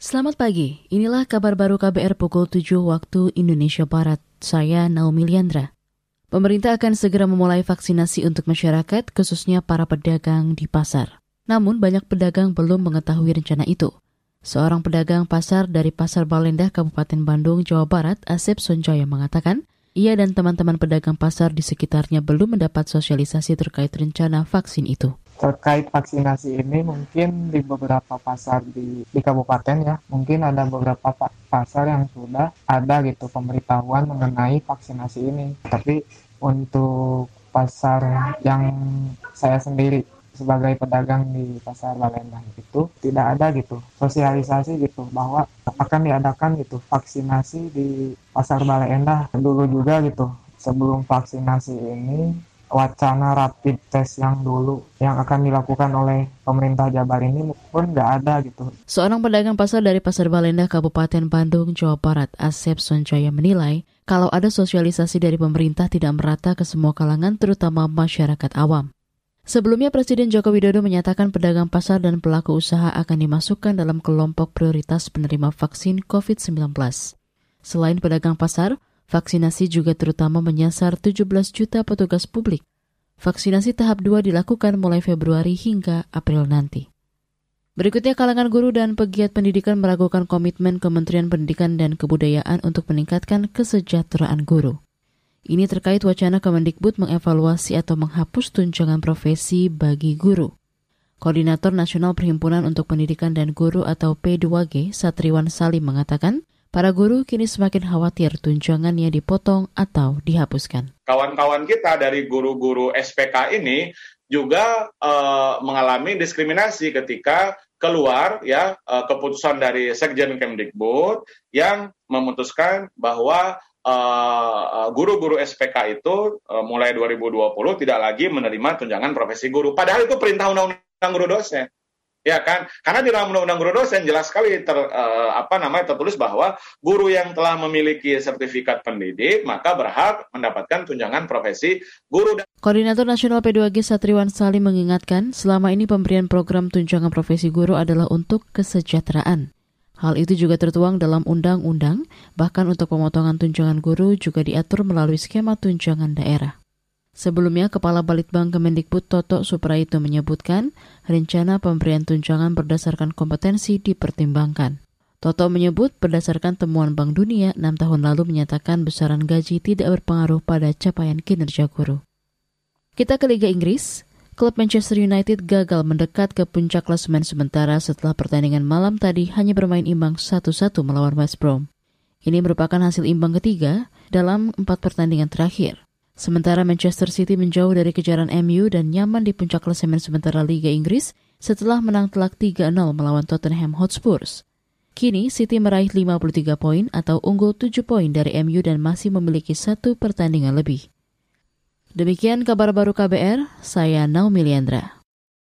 Selamat pagi, inilah kabar baru KBR pukul 7 waktu Indonesia Barat. Saya Naomi Liandra. Pemerintah akan segera memulai vaksinasi untuk masyarakat, khususnya para pedagang di pasar. Namun banyak pedagang belum mengetahui rencana itu. Seorang pedagang pasar dari Pasar Balendah, Kabupaten Bandung, Jawa Barat, Asep Sonjaya mengatakan, ia dan teman-teman pedagang pasar di sekitarnya belum mendapat sosialisasi terkait rencana vaksin itu terkait vaksinasi ini mungkin di beberapa pasar di, di kabupaten ya. Mungkin ada beberapa pasar yang sudah ada gitu pemberitahuan mengenai vaksinasi ini. Tapi untuk pasar yang saya sendiri sebagai pedagang di pasar Balenda itu tidak ada gitu sosialisasi gitu bahwa akan diadakan gitu vaksinasi di pasar Balenda dulu juga gitu sebelum vaksinasi ini wacana rapid test yang dulu yang akan dilakukan oleh pemerintah Jabar ini pun nggak ada gitu. Seorang pedagang pasar dari Pasar Balenda, Kabupaten Bandung, Jawa Barat, Asep Sonjaya menilai kalau ada sosialisasi dari pemerintah tidak merata ke semua kalangan terutama masyarakat awam. Sebelumnya Presiden Joko Widodo menyatakan pedagang pasar dan pelaku usaha akan dimasukkan dalam kelompok prioritas penerima vaksin COVID-19. Selain pedagang pasar, Vaksinasi juga terutama menyasar 17 juta petugas publik. Vaksinasi tahap 2 dilakukan mulai Februari hingga April nanti. Berikutnya kalangan guru dan pegiat pendidikan meragukan komitmen Kementerian Pendidikan dan Kebudayaan untuk meningkatkan kesejahteraan guru. Ini terkait wacana Kemendikbud mengevaluasi atau menghapus tunjangan profesi bagi guru. Koordinator Nasional Perhimpunan untuk Pendidikan dan Guru atau P2G, Satriwan Salim mengatakan, Para guru kini semakin khawatir tunjangannya dipotong atau dihapuskan. Kawan-kawan kita dari guru-guru SPK ini juga uh, mengalami diskriminasi ketika keluar ya uh, keputusan dari Sekjen Kemdikbud yang memutuskan bahwa guru-guru uh, SPK itu uh, mulai 2020 tidak lagi menerima tunjangan profesi guru. Padahal itu perintah undang-undang guru dosen ya kan? Karena di dalam undang-undang guru dosen jelas sekali ter, uh, apa namanya tertulis bahwa guru yang telah memiliki sertifikat pendidik maka berhak mendapatkan tunjangan profesi guru. Koordinator Nasional P2G Satriwan Salim mengingatkan, selama ini pemberian program tunjangan profesi guru adalah untuk kesejahteraan. Hal itu juga tertuang dalam undang-undang, bahkan untuk pemotongan tunjangan guru juga diatur melalui skema tunjangan daerah. Sebelumnya, Kepala Balitbang Kemendikbud Toto Supraito menyebutkan rencana pemberian tunjangan berdasarkan kompetensi dipertimbangkan. Toto menyebut berdasarkan temuan Bank Dunia 6 tahun lalu menyatakan besaran gaji tidak berpengaruh pada capaian kinerja guru. Kita ke Liga Inggris. Klub Manchester United gagal mendekat ke puncak klasemen sementara setelah pertandingan malam tadi hanya bermain imbang 1-1 melawan West Brom. Ini merupakan hasil imbang ketiga dalam empat pertandingan terakhir. Sementara Manchester City menjauh dari kejaran MU dan nyaman di puncak klasemen sementara Liga Inggris setelah menang telak 3-0 melawan Tottenham Hotspurs. Kini City meraih 53 poin atau unggul 7 poin dari MU dan masih memiliki satu pertandingan lebih. Demikian kabar baru KBR, saya Naomi Liandra.